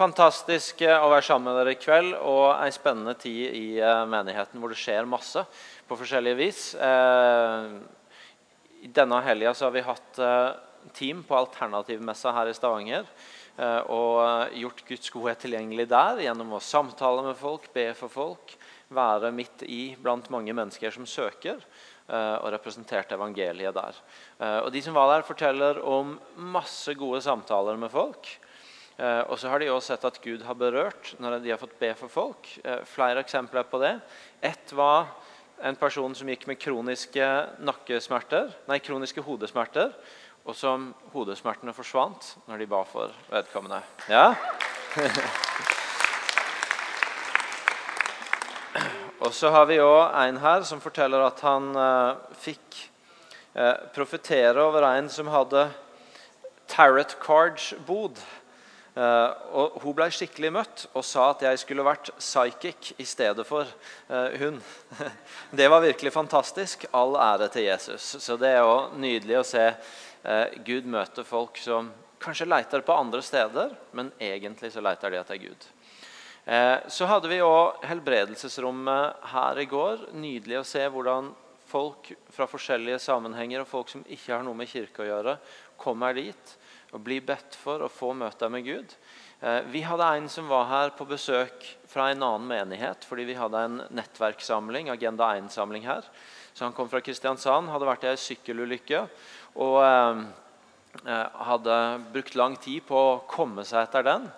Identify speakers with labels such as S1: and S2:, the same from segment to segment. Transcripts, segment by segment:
S1: Fantastisk eh, å være sammen med dere i kveld og ei spennende tid i eh, menigheten hvor det skjer masse på forskjellige vis. Eh, denne helga har vi hatt team på Alternativmessa her i Stavanger. Og gjort Guds godhet tilgjengelig der gjennom å samtale med folk, be for folk. Være midt i blant mange mennesker som søker og representerte evangeliet der. Og De som var der, forteller om masse gode samtaler med folk. Eh, og så har de også sett at Gud har berørt når de har fått be for folk. Eh, flere eksempler på det. Ett var en person som gikk med kroniske nakkesmerter, nei, kroniske hodesmerter, og som hodesmertene forsvant når de ba for vedkommende. Ja? og så har vi òg en her som forteller at han uh, fikk uh, profetere over en som hadde tarot cards-bod. Uh, og Hun ble skikkelig møtt og sa at jeg skulle vært psychic i stedet for uh, hun. Det var virkelig fantastisk. All ære til Jesus. Så Det er jo nydelig å se uh, Gud møte folk som kanskje leter på andre steder, men egentlig så leter de etter Gud. Så hadde vi òg helbredelsesrommet her i går. Nydelig å se hvordan folk fra forskjellige sammenhenger og folk som ikke har noe med kirke å gjøre, kommer dit og bli bedt for og få møter med Gud. Eh, vi hadde en som var her på besøk fra en annen menighet fordi vi hadde en nettverkssamling, Agenda 1-samling her. Så Han kom fra Kristiansand, hadde vært i ei sykkelulykke og eh, eh, hadde brukt lang tid på å komme seg etter den.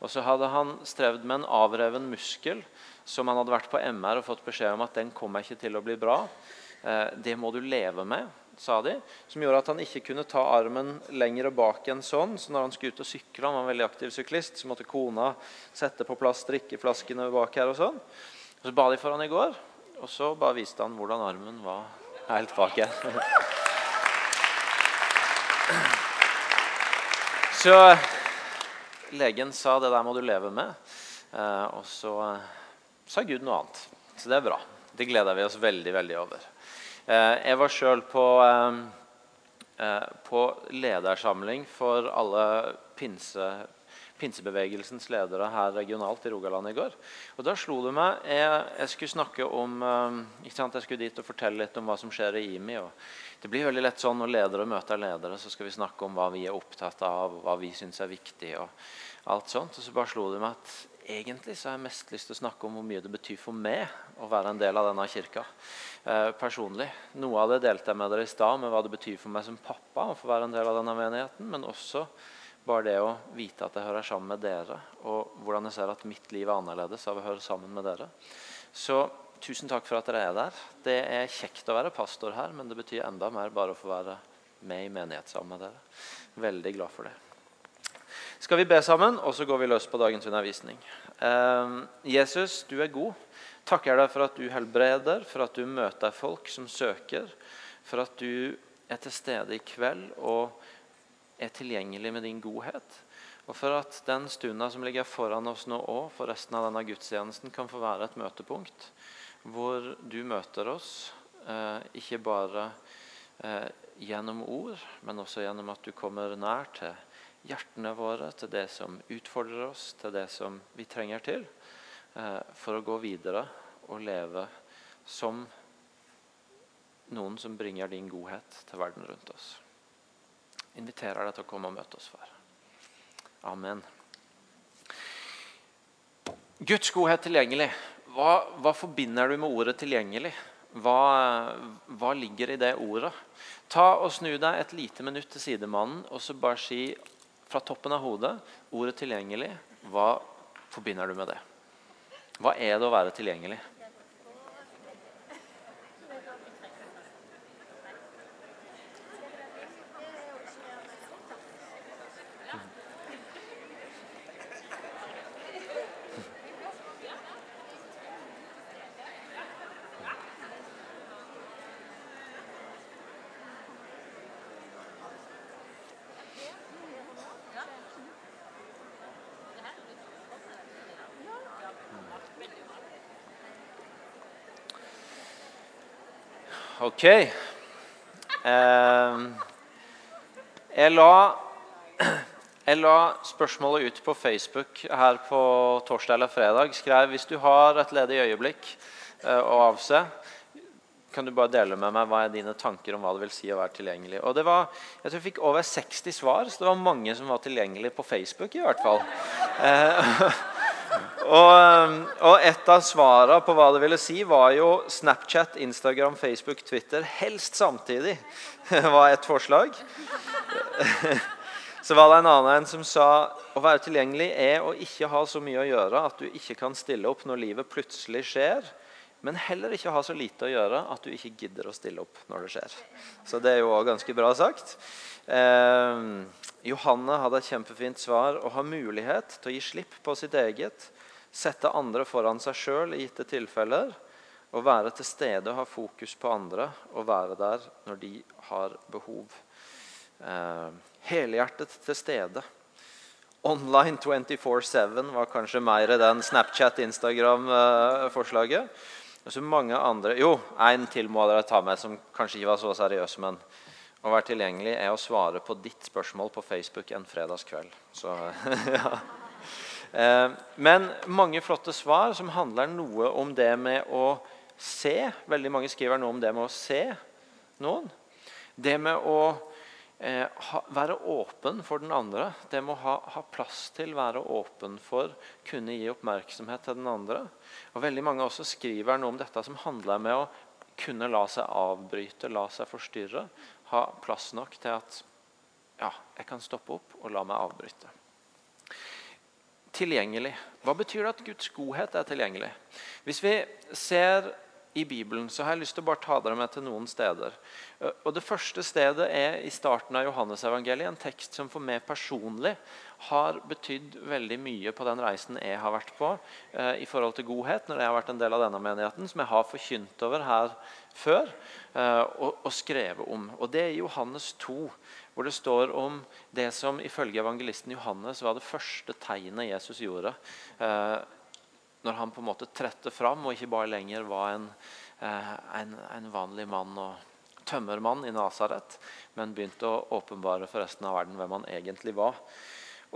S1: Og så hadde han strevd med en avreven muskel som han hadde vært på MR og fått beskjed om at den kommer ikke til å bli bra. Det må du leve med sa de, som gjorde at han ikke kunne ta armen lenger bak enn sånn. Så når han skulle ut og sykle, han var en veldig aktiv syklist, så måtte kona sette på plass drikkeflaskene bak her. og sånn. Og Så ba de for han i går, og så bare viste han hvordan armen var helt bak her. Så legen sa det der må du leve med. Eh, og så sa Gud noe annet. Så det er bra. Det gleder vi oss veldig, veldig over. Eh, jeg var sjøl på, eh, eh, på ledersamling for alle pinse, pinsebevegelsens ledere her regionalt i Rogaland i går. Og Da slo det meg Jeg, jeg skulle snakke om ikke sant, jeg skulle dit og fortelle litt om hva som skjer i IMI. og det blir veldig lett sånn Når ledere møter ledere, så skal vi snakke om hva vi er opptatt av, hva vi syns er viktig. og alt sånt. Og så bare slo det meg at egentlig så har jeg mest lyst til å snakke om hvor mye det betyr for meg å være en del av denne kirka. Eh, personlig. Noe av det delte jeg med dere i stad, med hva det betyr for meg som pappa å få være en del av denne menigheten. Men også bare det å vite at jeg hører sammen med dere, og hvordan jeg ser at mitt liv er annerledes av å høre sammen med dere. Så tusen takk for at dere er der. Det er kjekt å være pastor her, men det betyr enda mer bare å få være med i menighet sammen med dere. Veldig glad for det skal vi be sammen, og så går vi løs på dagens undervisning. Eh, Jesus, du er god. Takker deg for at du helbreder, for at du møter folk som søker, for at du er til stede i kveld og er tilgjengelig med din godhet. Og for at den stunda som ligger foran oss nå òg, for resten av denne gudstjenesten, kan få være et møtepunkt hvor du møter oss, eh, ikke bare eh, gjennom ord, men også gjennom at du kommer nær til hjertene våre til det som utfordrer oss, til det som vi trenger til eh, for å gå videre og leve som noen som bringer din godhet til verden rundt oss. Inviterer deg til å komme og møte oss, far. Amen. Guds godhet tilgjengelig. Hva, hva, forbinder du med ordet 'tilgjengelig'? Hva, hva, ligger i det ordet? Ta og Snu deg et lite minutt til sidemannen og så bare si fra toppen av hodet. Ordet 'tilgjengelig', hva forbinder du med det? Hva er det å være tilgjengelig? Ok. Eh, jeg la Jeg la spørsmålet ut på Facebook her på torsdag eller fredag. Skrev hvis du har et ledig øyeblikk uh, å avse, kan du bare dele med meg hva er dine tanker om hva det vil si å være tilgjengelig. Og det var, Jeg tror jeg fikk over 60 svar, så det var mange som var tilgjengelige på Facebook. i hvert fall. Og, og, et av svarene på hva det ville si, var jo Snapchat, Instagram, Facebook, Twitter helst samtidig. var et forslag. Så var det en annen som sa å være tilgjengelig er å ikke ha så mye å gjøre at du ikke kan stille opp når livet plutselig skjer, men heller ikke ha så lite å gjøre at du ikke gidder å stille opp når det skjer. Så det er jo også ganske bra sagt. Eh, Johanne hadde et kjempefint svar. Å ha mulighet til å gi slipp på sitt eget, sette andre foran seg sjøl i gitte tilfeller, å være til stede og ha fokus på andre og være der når de har behov. Eh, helhjertet til stede. Online 24-7 var kanskje mer den Snapchat-Instagram-forslaget. Og så mange andre, Jo, en til må dere ta med som kanskje ikke var så seriøs. Men å være tilgjengelig er å svare på ditt spørsmål på Facebook en fredagskveld. Så, ja. Eh, men mange flotte svar som handler noe om det med å se. Veldig mange skriver noe om det med å se noen. Det med å eh, være åpen for den andre. Det må ha, ha, plass til være åpen for kunne gi oppmerksomhet til den andre. Og Veldig mange også skriver noe om dette som handler med å kunne la seg avbryte, la seg forstyrre. Ha plass nok til at ja, jeg kan stoppe opp og la meg avbryte. Tilgjengelig. Hva betyr det at Guds godhet er tilgjengelig? Hvis vi ser i Bibelen, så har jeg lyst til å bare ta dere med til noen steder. Og Det første stedet er i starten av Johannesevangeliet, en tekst som for meg personlig har betydd veldig mye på den reisen jeg har vært på eh, i forhold til godhet, når jeg har vært en del av denne menigheten, som jeg har forkynt over her før eh, og, og skrevet om. Og Det er Johannes 2, hvor det står om det som ifølge evangelisten Johannes var det første tegnet Jesus gjorde. Eh, når han på en måte trette fram og ikke bare lenger var en, eh, en, en vanlig mann og tømmermann i Nasaret, men begynte å åpenbare for resten av verden hvem han egentlig var.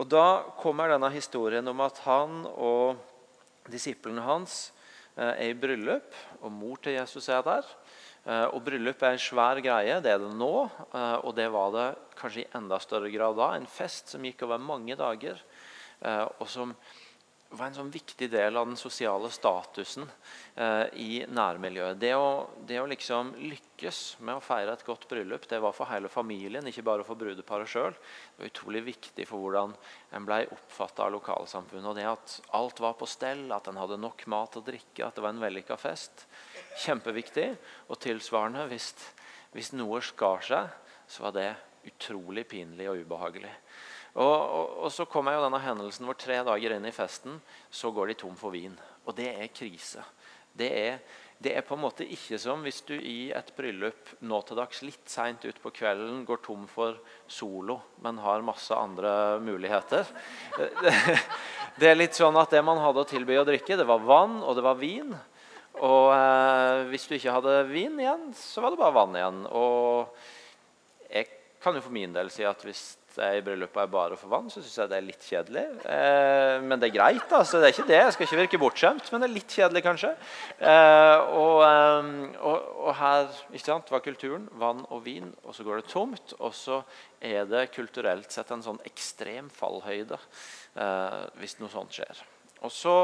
S1: Og Da kommer denne historien om at han og disiplene hans eh, er i bryllup, og mor til Jesus er der. Eh, og Bryllup er en svær greie. Det er det nå, og det var det kanskje i enda større grad da. En fest som gikk over mange dager, og som var en sånn viktig del av den sosiale statusen eh, i nærmiljøet. Det å, det å, liksom lykkes med å feire et godt bryllup det var for hele familien, ikke bare for brudeparet sjøl. Det var utrolig viktig for hvordan en ble oppfatta av lokalsamfunnet. Og det At alt var på stell, at en hadde nok mat og drikke, at det var en vellykka fest. Kjempeviktig. Og tilsvarende, hvis, hvis noe skar seg, så var det utrolig pinlig og ubehagelig. Og, og, og, Så kommer jo denne hendelsen hvor tre dager inn i festen så går de tom for vin. Og det er krise. Det er, det er på en måte ikke som hvis du i et bryllup nå til dags litt seint utpå kvelden går tom for Solo, men har masse andre muligheter. Det, er litt sånn at det man hadde å tilby å drikke, det var vann og det var vin. Og eh, hvis du ikke hadde vin igjen, så var det bare vann igjen. Og jeg kan jo for min del si at hvis i bryllupet er bare for vann, så syns jeg det er litt kjedelig. Eh, men det er greit. altså, det er ikke det. Jeg skal ikke virke bortskjemt, men det er litt kjedelig, kanskje. Eh, og, eh, og, og, her ikke sant, var kulturen vann og vin, og så går det tomt. Og så er det kulturelt sett en sånn ekstrem fallhøyde eh, hvis noe sånt skjer. Og så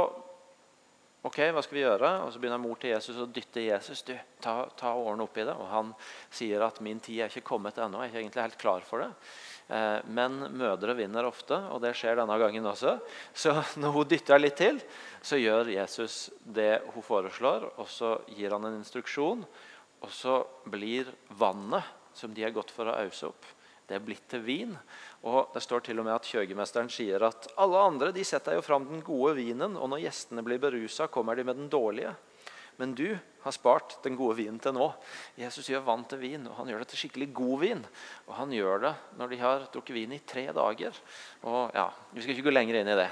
S1: Ok, hva skal vi gjøre? Og Så begynner mor til Jesus å dytte Jesus. du, ta, ta årene opp i det. Og han sier at min tid er ikke kommet ennå. Jeg er ikke egentlig helt klar for det. Eh, men mødre vinner ofte, og det skjer denne gangen også. Så når hun dytter litt til, så gjør Jesus det hun foreslår, og så gir han en instruksjon. Og så blir vannet som de har gått for å ause opp, det er blitt til vin. Og det står til og med at Kjøgemesteren sier at alle andre de setter jo fram den gode vinen, og når gjestene blir berusa, kommer de med den dårlige. Men du har spart den gode vinen til nå. Jesus gjør vann til vin, og han gjør det til skikkelig god vin. Og han gjør det når de har drukket vin i tre dager. Og ja, Vi skal ikke gå lenger inn i det.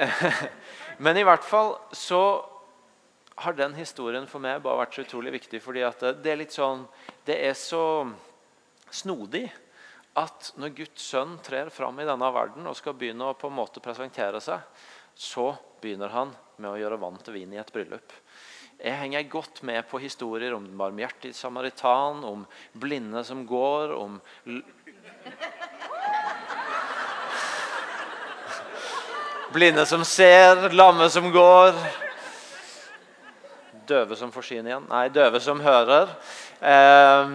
S1: Men i hvert fall så har den historien for meg bare vært så utrolig viktig. fordi det er litt sånn Det er så snodig at når Guds sønn trer fram i denne verden og skal begynne å på en måte presentere seg, så begynner han med å gjøre vann til vin i et bryllup. Jeg henger godt med på historier om den barmhjertige samaritan, om blinde som går, om Blinde som ser, lamme som går. Døve som får syn igjen. Nei, døve som hører. Eh,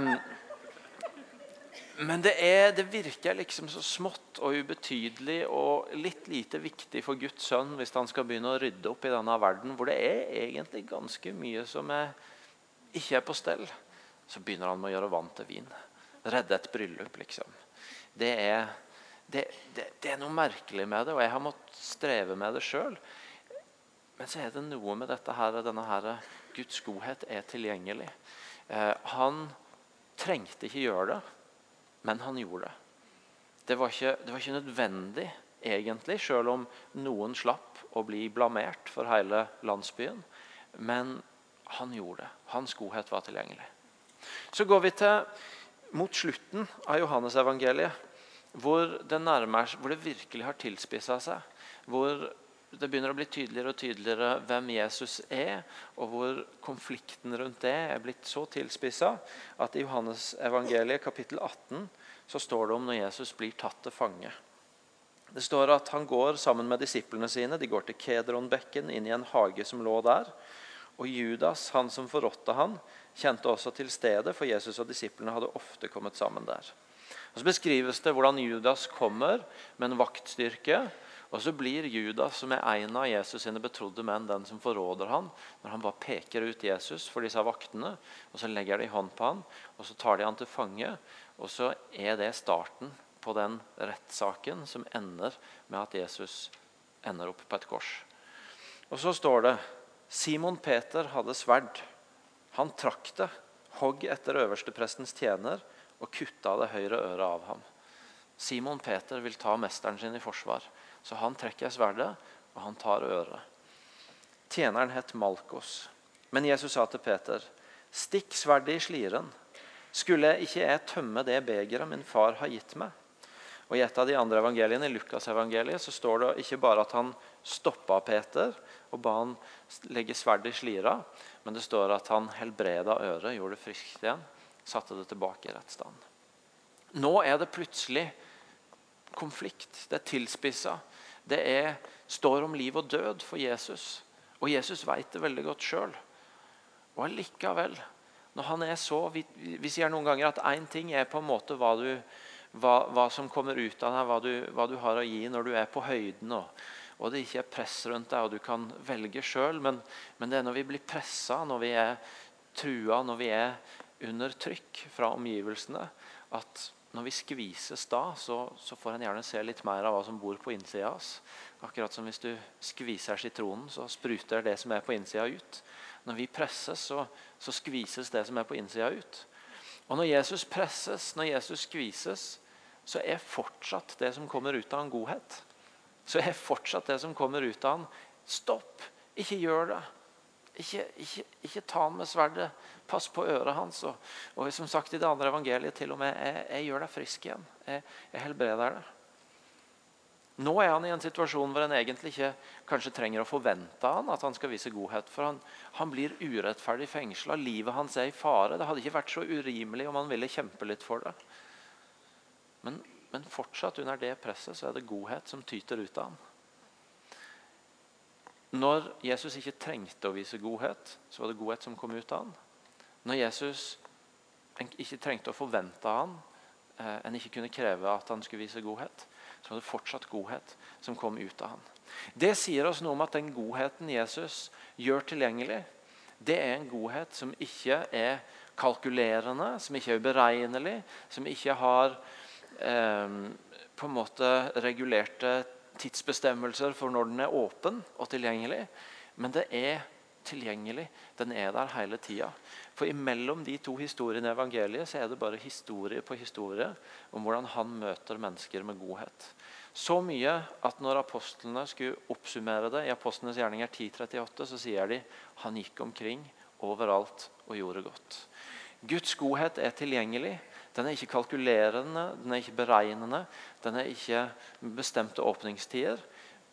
S1: men det, er, det, virker liksom så smått og ubetydelig og litt lite viktig for Guds sønn hvis han skal begynne å rydde opp i denne verden, hvor det er egentlig ganske mye som er, ikke er på stell. Så begynner han med å gjøre vann til vin. Redde et bryllup, liksom. Det er, det, det, det er noe merkelig med det, og jeg har måttet streve med det sjøl. Men så er det noe med dette her, denne her Guds godhet er tilgjengelig. Eh, han trengte ikke gjøre det men han gjorde det. Det var ikke, det var ikke nødvendig, egentlig, selv om noen slapp å bli blamert for hele landsbyen. Men han gjorde det. Hans godhet var tilgjengelig. Så går vi til mot slutten av Johannesevangeliet, hvor det, nærmer, hvor det virkelig har tilspissa seg. Hvor det begynner å bli tydeligere og tydeligere hvem Jesus er, og hvor konflikten rundt det er blitt så tilspissa at i Johannes evangeliet kapittel 18 så står det om når Jesus blir tatt til fange. Det står at han går sammen med disiplene sine. De går til Kedronbekken, inn i en hage som lå der. Og Judas, han som forrådte han, kjente også til stedet, for Jesus og disiplene hadde ofte kommet sammen der. Og Så beskrives det hvordan Judas kommer med en vaktstyrke og så blir Judas, som er en av Jesus sine betrodde menn, den som forråder han, når han bare peker ut Jesus for disse vaktene. og Så legger de hånd på han, og så tar de han til fange. Og så er det starten på den rettssaken som ender med at Jesus ender opp på et kors. Og så står det Simon Peter hadde sverd. Han trakk det, hogg etter øversteprestens tjener og kutta det høyre øret av ham. Simon Peter vil ta mesteren sin i forsvar. Så han trekker sverdet, og han tar øret. Tjeneren het Malkos. Men Jesus sa til Peter, 'Stikk sverdet i sliren.' 'Skulle ikke jeg tømme det begeret min far har gitt meg?' Og I et av de andre evangeliene, i Lukas-evangeliet så står det ikke bare at han stoppa Peter og ba han legge sverdet i slira, men det står at han helbreda øret, gjorde det friskt igjen, satte det tilbake i rett stand. Nå er det plutselig konflikt. Det er tilspissa. Det er, står om liv og død for Jesus. Og Jesus vet det veldig godt sjøl. Og allikevel, når han er så vi, vi sier noen ganger at én ting er på en måte hva, du, hva, hva, som kommer ut av deg, hva du, hva du, har å gi når du er på høyden. Og, og det ikke er press rundt deg, og du kan velge sjøl. Men, men, det er når vi blir pressa, når vi er trua, når vi er under trykk fra omgivelsene, at når vi skvises da, så, så, får en gjerne se litt mer av hva som bor på innsida av oss. Akkurat som hvis du skviser sitronen, så spruter det som er på innsida, ut. Når vi presses, så, så skvises det som er på innsida, ut. Og når Jesus presses, når Jesus skvises, så er fortsatt det som kommer ut av en godhet. Så er fortsatt det som kommer ut av han, stopp! Ikke gjør det. Ikke, ikke, ikke, ta han med sverdet. Pass på øret hans. Og, og, som sagt i det andre evangeliet til og med, jeg, jeg gjør deg frisk igjen. Jeg, jeg helbreder deg. Nå er han i en situasjon hvor han egentlig ikke kanskje trenger å forvente han at han skal vise godhet. For han, han blir urettferdig fengsla. Livet hans er i fare. Det hadde ikke vært så urimelig om han ville kjempe litt for det. Men, men fortsatt under det presset så er det godhet som tyter ut av han. Når Jesus ikke trengte å vise godhet, så var det godhet som kom ut av han. Når Jesus ikke trengte å forvente av han, eh, en ikke kunne kreve at han skulle vise godhet, så var det fortsatt godhet som kom ut av han. Det sier oss noe om at den godheten Jesus gjør tilgjengelig, det er en godhet som ikke er kalkulerende, som ikke er uberegnelig, som ikke har eh, på en måte regulerte tidsbestemmelser for når den er åpen og tilgjengelig. Men det er tilgjengelig. Den er der hele tida. For imellom de to historiene i evangeliet så er det bare historie på historie om hvordan han møter mennesker med godhet. Så mye at når apostlene skulle oppsummere det i Apostlenes gjerninger 10.38, så sier de han gikk omkring overalt og gjorde godt. Guds godhet er tilgjengelig. Den er ikke kalkulerende, den er ikke beregnende, den er ikke bestemte åpningstider.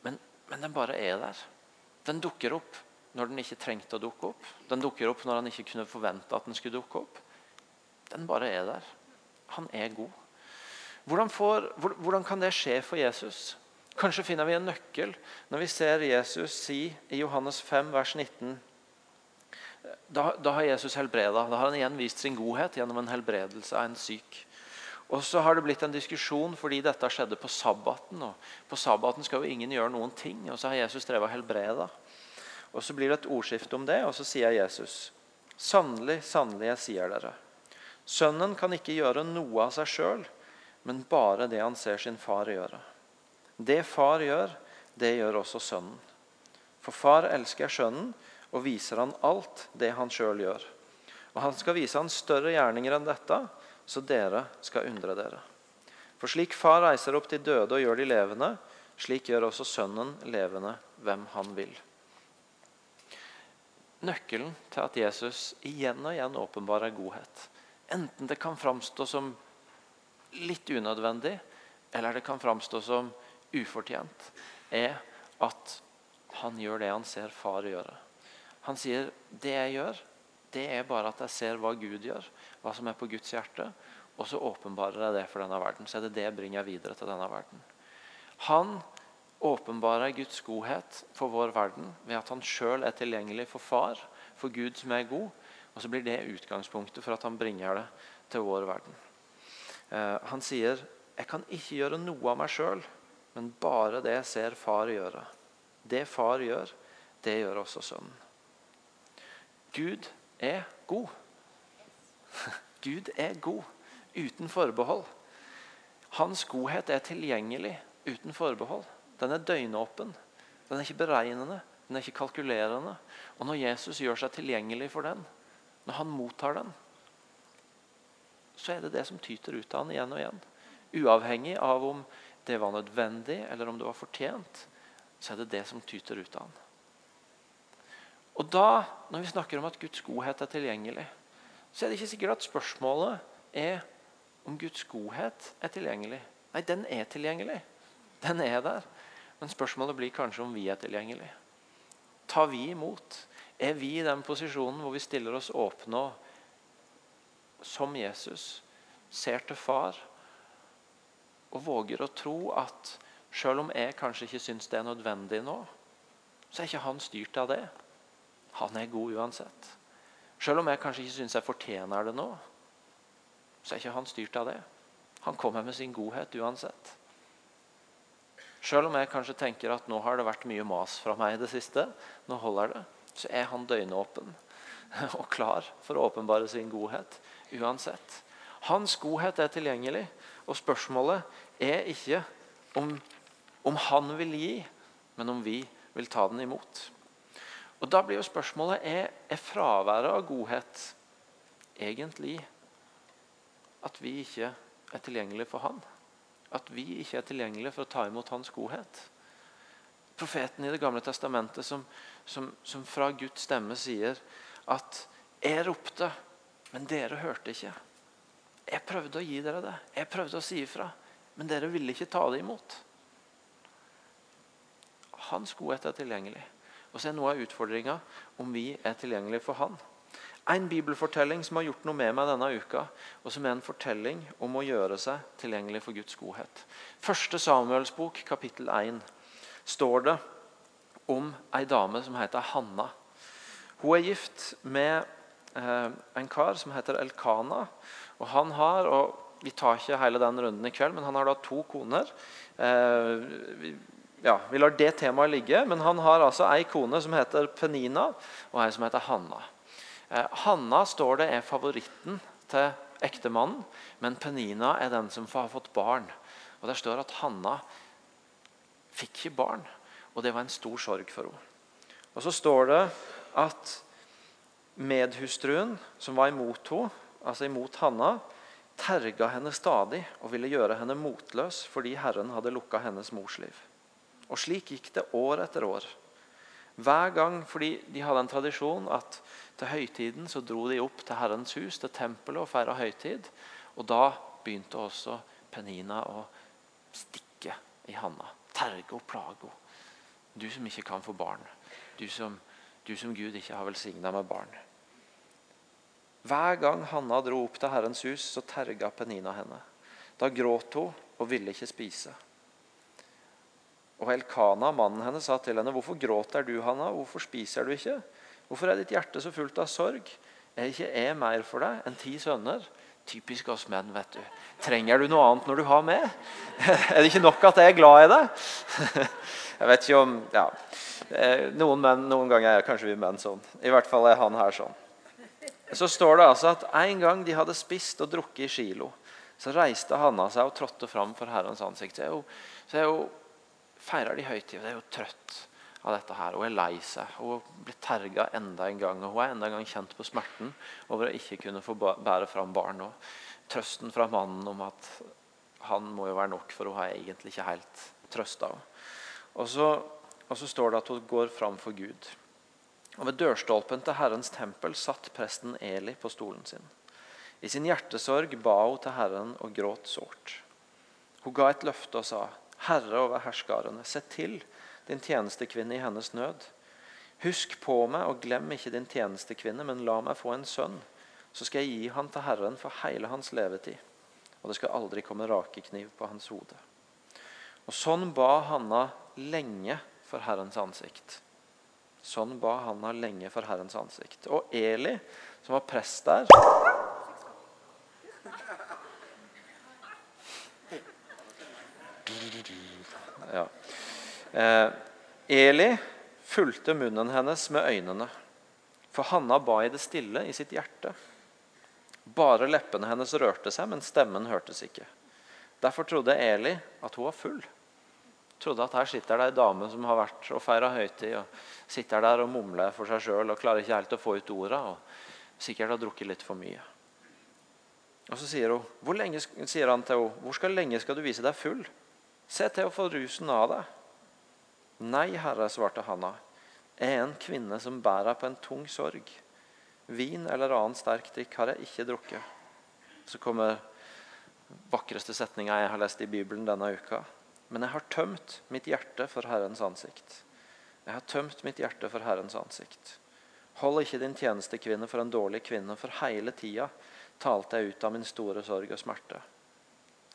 S1: Men, men den bare er der. Den dukker opp når den ikke trengte å dukke opp. Den dukker opp når han ikke kunne forvente at den skulle dukke opp. Den bare er der. Han er god. Hvordan, får, hvordan kan det skje for Jesus? Kanskje finner vi en nøkkel når vi ser Jesus si i Johannes 5, vers 19 da, da har Jesus helbreda. Da har han igjen vist sin godhet gjennom en helbredelse av en syk. Og så har det blitt en diskusjon fordi dette skjedde på sabbaten. og På sabbaten skal jo ingen gjøre noen ting, og så har Jesus drevet og helbreda. Og Så blir det et ordskifte om det, og så sier Jesus.: Sannelig, sannelig, jeg sier dere. Sønnen kan ikke gjøre noe av seg sjøl, men bare det han ser sin far gjøre. Det far gjør, det gjør også sønnen. For far elsker sønnen og viser han alt det han sjøl gjør. Og han skal vise han større gjerninger enn dette, så dere skal undre dere. For slik far reiser opp de døde og gjør de levende, slik gjør også sønnen levende hvem han vil nøkkelen til at Jesus igjen og igjen åpenbarer godhet. Enten det kan framstå som litt unødvendig, eller det kan framstå som ufortjent, er at han gjør det han ser far gjøre. Han sier det jeg gjør, det er bare at jeg ser hva Gud gjør, hva som er på Guds hjerte, og så åpenbarer jeg det for denne verden. Så er det det jeg bringer videre til denne verden. Han åpenbarer Guds godhet for vår verden ved at han sjøl er tilgjengelig for far, for Gud som er god. Og så blir det utgangspunktet for at han bringer det til vår verden. Eh, han sier, 'Jeg kan ikke gjøre noe av meg sjøl, men bare det jeg ser far gjøre.' Det far gjør, det gjør også sønnen. Gud er god. Gud er god uten forbehold. Hans godhet er tilgjengelig uten forbehold. Den er døgnåpen. Den er ikke beregnende, den er ikke kalkulerende. Og når Jesus gjør seg tilgjengelig for den, når han mottar den, så er det det som tyter ut av han igjen og igjen. Uavhengig av om det var nødvendig eller om det var fortjent, så er det det som tyter ut av han. Og da, Når vi snakker om at Guds godhet er tilgjengelig, så er det ikke sikkert at spørsmålet er om Guds godhet er tilgjengelig. Nei, den er tilgjengelig. Den er der. Men spørsmålet blir kanskje om vi er tilgjengelige. Tar vi imot? Er vi i den posisjonen hvor vi stiller oss åpne og som Jesus ser til far og våger å tro at selv om jeg kanskje ikke syns det er nødvendig nå, så er ikke han styrt av det. Han er god uansett. Selv om jeg kanskje ikke syns jeg fortjener det nå, så er ikke han styrt av det. Han kommer med sin godhet uansett. Selv om jeg kanskje tenker at nå har det vært mye mas fra meg i det siste, nå holder det, så er han døgnåpen og klar for å åpenbare sin godhet uansett. Hans godhet er tilgjengelig, og spørsmålet er ikke om, om han vil gi, men om vi vil ta den imot. Og Da blir jo spørsmålet er, er fraværet av godhet egentlig at vi ikke er tilgjengelige for han? at vi ikke er tilgjengelige for å ta imot hans godhet. Profeten i Det gamle testamentet som, som, som fra Guds stemme sier at 'Jeg ropte, men dere hørte ikke'. Jeg prøvde å gi dere det. Jeg prøvde å si ifra. Men dere ville ikke ta det imot. Hans godhet er tilgjengelig. Og så er noe av utfordringa om vi er tilgjengelige for Han. En bibelfortelling som har gjort noe med meg denne uka, og som er en fortelling om å gjøre seg tilgjengelig for Guds godhet. Første Samuels bok, kapittel 1, står det om ei dame som heter Hanna. Hun er gift med eh, en kar som heter Elkana. og han har, og Vi tar ikke hele den runden i kveld, men han har da to koner. Eh, ja, vi lar det temaet ligge, men han har altså ei kone som heter Penina, og ei som heter Hanna. Eh, Hanna står det er favoritten til ektemannen, men Penina er den som har fått barn. Og Der står at Hanna fikk ikke barn, og det var en stor sorg for henne. Og Så står det at medhustruen som var imot henne, altså imot Hanna, terga henne stadig og ville gjøre henne motløs fordi Herren hadde lukka hennes mors liv. Og Slik gikk det år etter år. Hver gang, fordi De hadde en tradisjon at til høytiden så dro de opp til Herrens hus, til tempelet, og feira høytid. Og da begynte også Penina å stikke i Hanna. Terge og plage henne. Du som ikke kan få barn. Du som, du som Gud ikke har velsigna med barn. Hver gang Hanna dro opp til Herrens hus, så terga Penina henne. Da gråt hun og ville ikke spise. Og Elkana, mannen hennes, sa til henne, 'Hvorfor gråter du, Hanna? Hvorfor spiser du ikke?' 'Hvorfor er ditt hjerte så fullt av sorg?' 'Er ikke jeg mer for deg enn ti sønner?' Typisk oss menn. vet du. Trenger du noe annet når du har med? er det ikke nok at jeg er glad i deg? jeg vet ikke om ja. Eh, noen, menn, noen ganger er kanskje vi menn sånn. I hvert fall er han her sånn. Så står det altså at en gang de hadde spist og drukket i Kilo, så reiste Hanna seg og trådte fram for Herrens ansikt. Så er hun, feirer de høytid. Hun er jo trøtt av dette her. Hun er lei seg. Hun blir terga enda en gang. og Hun er enda en gang kjent på smerten over å ikke kunne få bære fram barn. Og trøsten fra mannen om at han må jo være nok, for hun har egentlig ikke helt trøsta henne. Og så, og så står det at hun går fram for Gud. Og Ved dørstolpen til Herrens tempel satt presten Eli på stolen sin. I sin hjertesorg ba hun til Herren og gråt sårt. Hun ga et løfte og sa, Herre over herskarene, se til din tjenestekvinne i hennes nød. Husk på meg og glem ikke din tjenestekvinne, men la meg få en sønn. Så skal jeg gi han til Herren for hele hans levetid, og det skal aldri komme rakekniv på hans hode. Og Sånn ba Hanna lenge for Herrens ansikt. Sånn ba Hanna lenge for Herrens ansikt. Og Eli, som var prest der Ja. Eh, Eli fulgte munnen hennes med øynene, for Hanna ba i det stille i sitt hjerte. Bare leppene hennes rørte seg, men stemmen hørtes ikke. Derfor trodde Eli at hun var full. Trodde at her sitter det ei dame som har vært og feira høytid, og sitter der og mumler for seg sjøl og klarer ikke helt å få ut orda, og sikkert har drukket litt for mye. Og Så sier, hun, lenge, sier han til henne, 'Hvor skal lenge skal du vise deg full?' Se til å få rusen av deg. Nei, Herre, svarte Hanna. Jeg er en kvinne som bærer på en tung sorg. Vin eller annen sterk drikk har jeg ikke drukket. Så kommer vakreste setninga jeg har lest i Bibelen denne uka. Men jeg har tømt mitt hjerte for Herrens ansikt. Jeg har tømt mitt hjerte for Herrens ansikt. Hold ikke din tjenestekvinne for en dårlig kvinne, for hele tida talte jeg ut av min store sorg og smerte.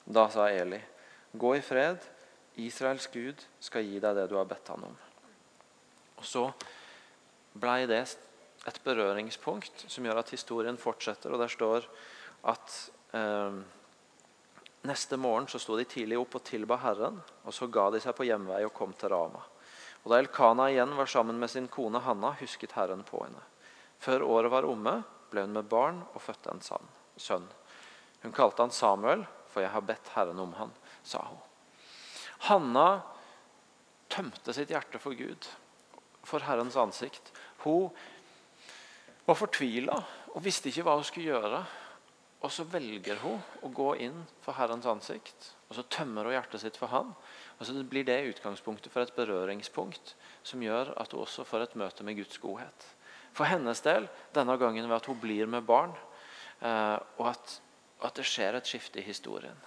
S1: Da sa Eli, gå i fred, Israels Gud skal gi deg det du har bedt han om. Og Så blei det et berøringspunkt som gjør at historien fortsetter. og Der står at eh, neste morgen så sto de tidlig opp og tilba Herren. og Så ga de seg på hjemvei og kom til Rama. Og Da Elkana igjen var sammen med sin kone Hanna, husket Herren på henne. Før året var omme, ble hun med barn og fødte en sønn. Hun kalte han Samuel, for jeg har bedt Herren om han, sa hun. Hanna tømte sitt hjerte for Gud, for Herrens ansikt. Hun var fortvila og visste ikke hva hun skulle gjøre. Og så velger hun å gå inn for Herrens ansikt, og så tømmer hun hjertet sitt for Han. Og så blir det utgangspunktet for et berøringspunkt som gjør at hun også får et møte med Guds godhet. For hennes del denne gangen ved at hun blir med barn, eh, og at, at det skjer et skifte i historien.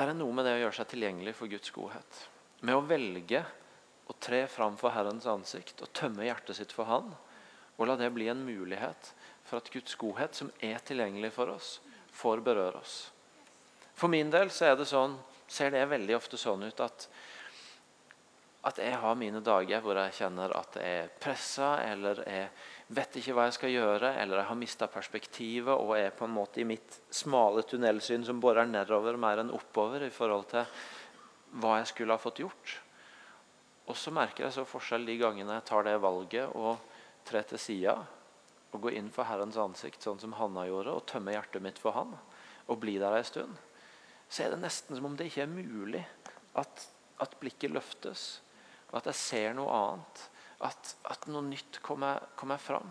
S1: Det er noe med det å gjøre seg tilgjengelig for Guds godhet. Med å velge å tre fram for Herrens ansikt og tømme hjertet sitt for Han. Og la det bli en mulighet for at Guds godhet, som er tilgjengelig for oss, får berøre oss. For min del så det sånn, ser det veldig ofte sånn ut at, at jeg har mine dager hvor jeg kjenner at jeg er pressa eller er vet ikke hva jeg skal gjøre, eller jeg har mista perspektivet og er på en måte i mitt smale tunnelsyn som borer nedover mer enn oppover i forhold til hva jeg skulle ha fått gjort. Og så merker jeg så forskjell de gangene jeg tar det valget og trer til sida og går inn for Herrens ansikt, sånn som Hanna gjorde, og tømmer hjertet mitt for Han, og blir der ei stund. Så er det nesten som om det ikke er mulig at, at blikket løftes, og at jeg ser noe annet at, at noe nytt kommer, kommer, fram.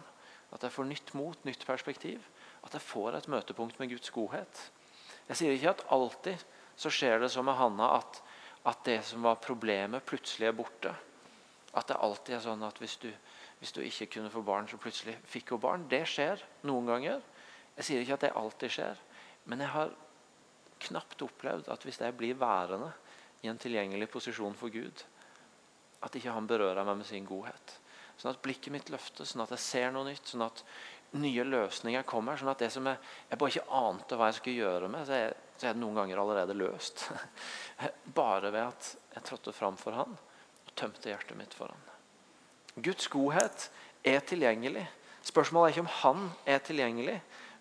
S1: At jeg får nytt mot, nytt perspektiv. At jeg får et møtepunkt med Guds godhet. Jeg sier ikke at alltid så skjer det som med Hanna, at, at det som var problemet, plutselig er borte. At det alltid er sånn at hvis du, hvis du ikke kunne få barn, så plutselig fikk hun barn. Det skjer noen ganger. Jeg sier ikke at det alltid skjer, men jeg har knapt opplevd at hvis jeg blir værende i en tilgjengelig posisjon for Gud, at ikke han berører meg med sin godhet. Sånn at blikket mitt løftes, sånn at jeg ser noe nytt, sånn at nye løsninger kommer. sånn at det som jeg, jeg bare ikke ante hva jeg skulle gjøre med, så er, så er det noen ganger allerede løst. Bare ved at jeg trådte fram for han og tømte hjertet mitt for han. Guds godhet er tilgjengelig. Spørsmålet er ikke om han er tilgjengelig,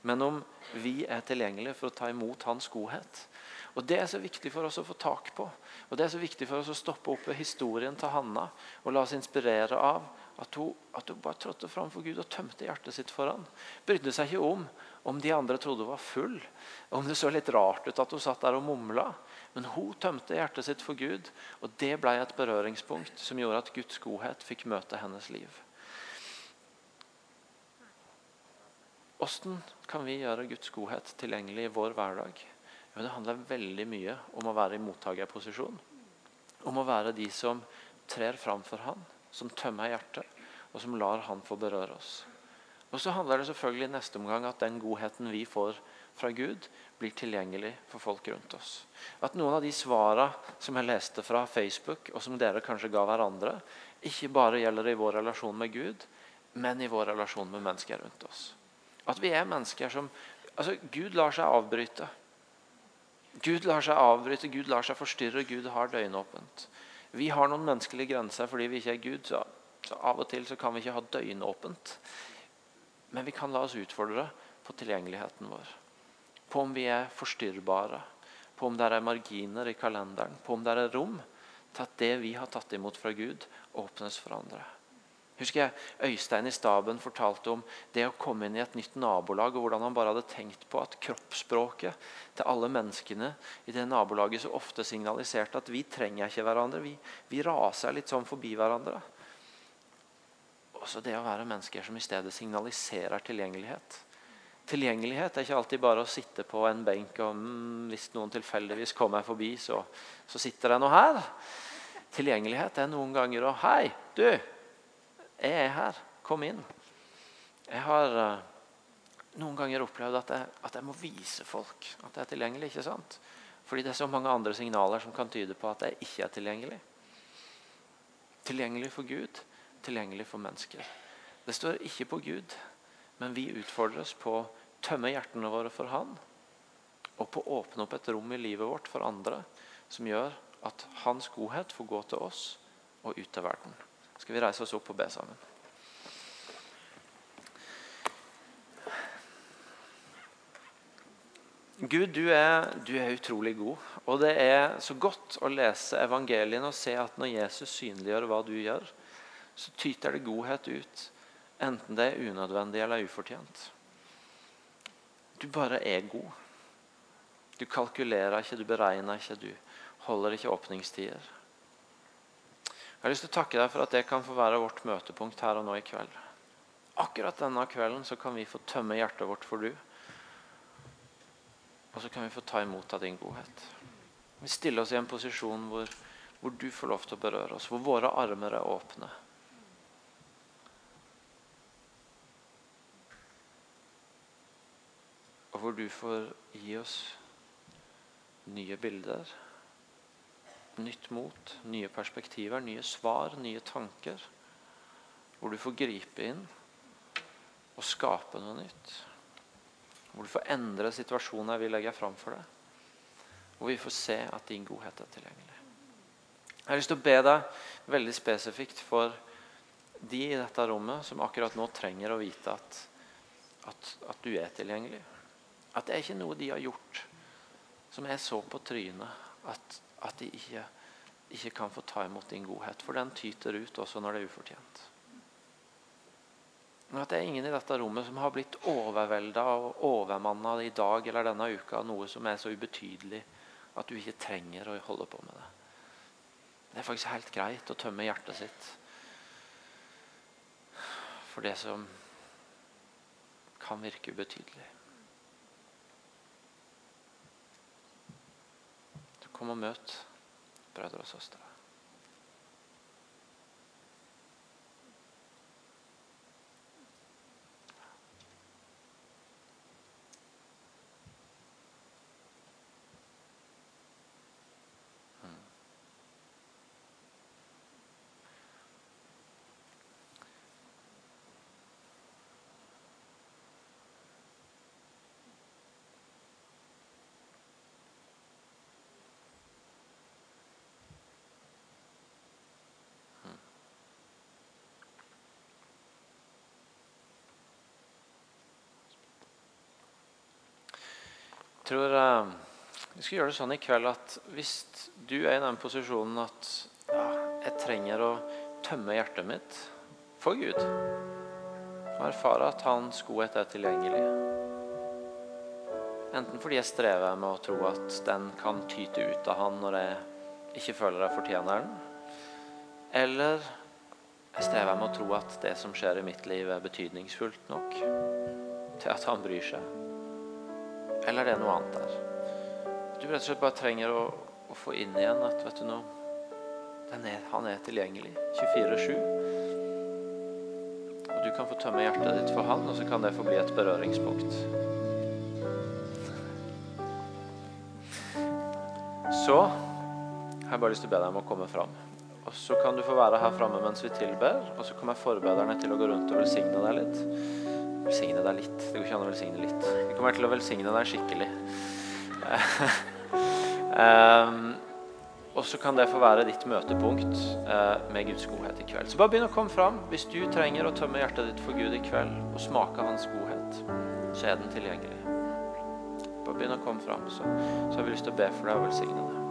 S1: men om vi er tilgjengelige for å ta imot hans godhet. Og Det er så viktig for oss å få tak på. Og Det er så viktig for oss å stoppe opp ved historien til Hanna og la oss inspirere av at hun, at hun bare trådte fram for Gud og tømte hjertet sitt for ham. Brydde seg ikke om om de andre trodde hun var full, om det så litt rart ut at hun satt der og mumla. Men hun tømte hjertet sitt for Gud, og det ble et berøringspunkt som gjorde at Guds godhet fikk møte hennes liv. Hvordan kan vi gjøre Guds godhet tilgjengelig i vår hverdag? Jo, det handler veldig mye om å være i mottakerposisjon. Om å være de som trer fram for Han, som tømmer hjertet, og som lar Han få berøre oss. Og så handler det selvfølgelig i neste omgang at den godheten vi får fra Gud, blir tilgjengelig for folk rundt oss. At noen av de svarene som jeg leste fra Facebook, og som dere kanskje ga hverandre, ikke bare gjelder i vår relasjon med Gud, men i vår relasjon med mennesker rundt oss. At vi er mennesker som altså Gud lar seg avbryte. Gud lar seg avbryte, Gud lar seg forstyrre, Gud har døgnåpent. Vi har noen menneskelige grenser fordi vi ikke er Gud. Så, av og til så kan vi ikke ha døgnåpent. Men vi kan la oss utfordre på tilgjengeligheten vår. På om vi er forstyrrbare. På om det er marginer i kalenderen. På om det er rom til at det vi har tatt imot fra Gud, åpnes for andre husker jeg Øystein i staben fortalte om det å komme inn i et nytt nabolag, og hvordan han bare hadde tenkt på at kroppsspråket til alle menneskene i det nabolaget så ofte signaliserte at vi trenger ikke hverandre. Vi, vi raser litt sånn forbi hverandre. Også det å være mennesker som i stedet signaliserer tilgjengelighet. Tilgjengelighet er ikke alltid bare å sitte på en benk og mm, hvis noen tilfeldigvis kommer forbi, så, så sitter det noe her. Tilgjengelighet er noen ganger å Hei, du! Jeg er her. Kom inn. Jeg har uh, noen ganger opplevd at jeg, at jeg, må vise folk at jeg er tilgjengelig. ikke sant? Fordi det er så mange andre signaler som kan tyde på at jeg ikke er tilgjengelig. Tilgjengelig for Gud, tilgjengelig for mennesker. Det står ikke på Gud, men vi utfordres på å tømme hjertene våre for Han. Og på å åpne opp et rom i livet vårt for andre som gjør at Hans godhet får gå til oss og ut til verden skal vi reise oss opp og be sammen. Gud, du er, du er, utrolig god. Og det er så godt å lese evangeliene og se at når Jesus synliggjør hva du gjør, så tyter det godhet ut. Enten det er unødvendig eller ufortjent. Du bare er god. Du kalkulerer ikke, du beregner ikke, du holder ikke åpningstider. Jeg har lyst til å takke deg for at det kan få være vårt møtepunkt her og nå i kveld. Akkurat denne kvelden så kan vi få tømme hjertet vårt for du. Og så kan vi få ta imot av din godhet. Vi stiller oss i en posisjon hvor, hvor du får lov til å berøre oss, hvor våre armer er åpne. Og hvor du får gi oss nye bilder nytt mot, nye perspektiver, nye svar, nye tanker. Hvor du får gripe inn og skape noe nytt. Hvor du får endre situasjoner vi legger fram for deg. Hvor vi får se at din godhet er tilgjengelig. Jeg har lyst til å be deg veldig spesifikt for de i dette rommet som akkurat nå trenger å vite at, at, at du er tilgjengelig. At det er ikke noe de har gjort som er så på trynet at at de ikke, ikke kan få ta imot din godhet. For den tyter ut også når det er ufortjent. Men at det er ingen i dette rommet som har blitt overvelda og overmanna i dag eller denne uka av noe som er så ubetydelig at du ikke trenger å holde på med det. Det er faktisk helt greit å tømme hjertet sitt for det som kan virke ubetydelig. Kom og møt brødre og søstre. Tror eh, vi skal gjøre det sånn i kveld at hvis du er i den posisjonen at ja, jeg trenger å tømme hjertet mitt for Gud og erfare at Hans godhet er tilgjengelig Enten fordi jeg strever med å tro at den kan tyte ut av Han når jeg ikke føler jeg fortjener den, eller jeg strever med å tro at det som skjer i mitt liv, er betydningsfullt nok til at Han bryr seg. Eller det er noe annet der. Du rett og slett bare trenger å, å få inn igjen at vet du noe, er, han er tilgjengelig 24-7. Og du kan få tømme hjertet ditt for han, og så kan det få bli et berøringspunkt. Så har jeg bare lyst til å be deg om å komme fram. Og så kan du få være her framme mens vi tilber, og så kommer forbederne til å gå rundt og velsigne deg litt. Velsigne deg litt. Det går ikke an å velsigne litt. Vi kommer til å velsigne deg skikkelig. um, og så kan det få være ditt møtepunkt uh, med Guds godhet i kveld. Så bare begynn å komme fram. Hvis du trenger å tømme hjertet ditt for Gud i kveld og smake Hans godhet, så er den tilgjengelig. Bare begynn å komme fram, så, så har vi lyst til å be for deg og velsigne deg.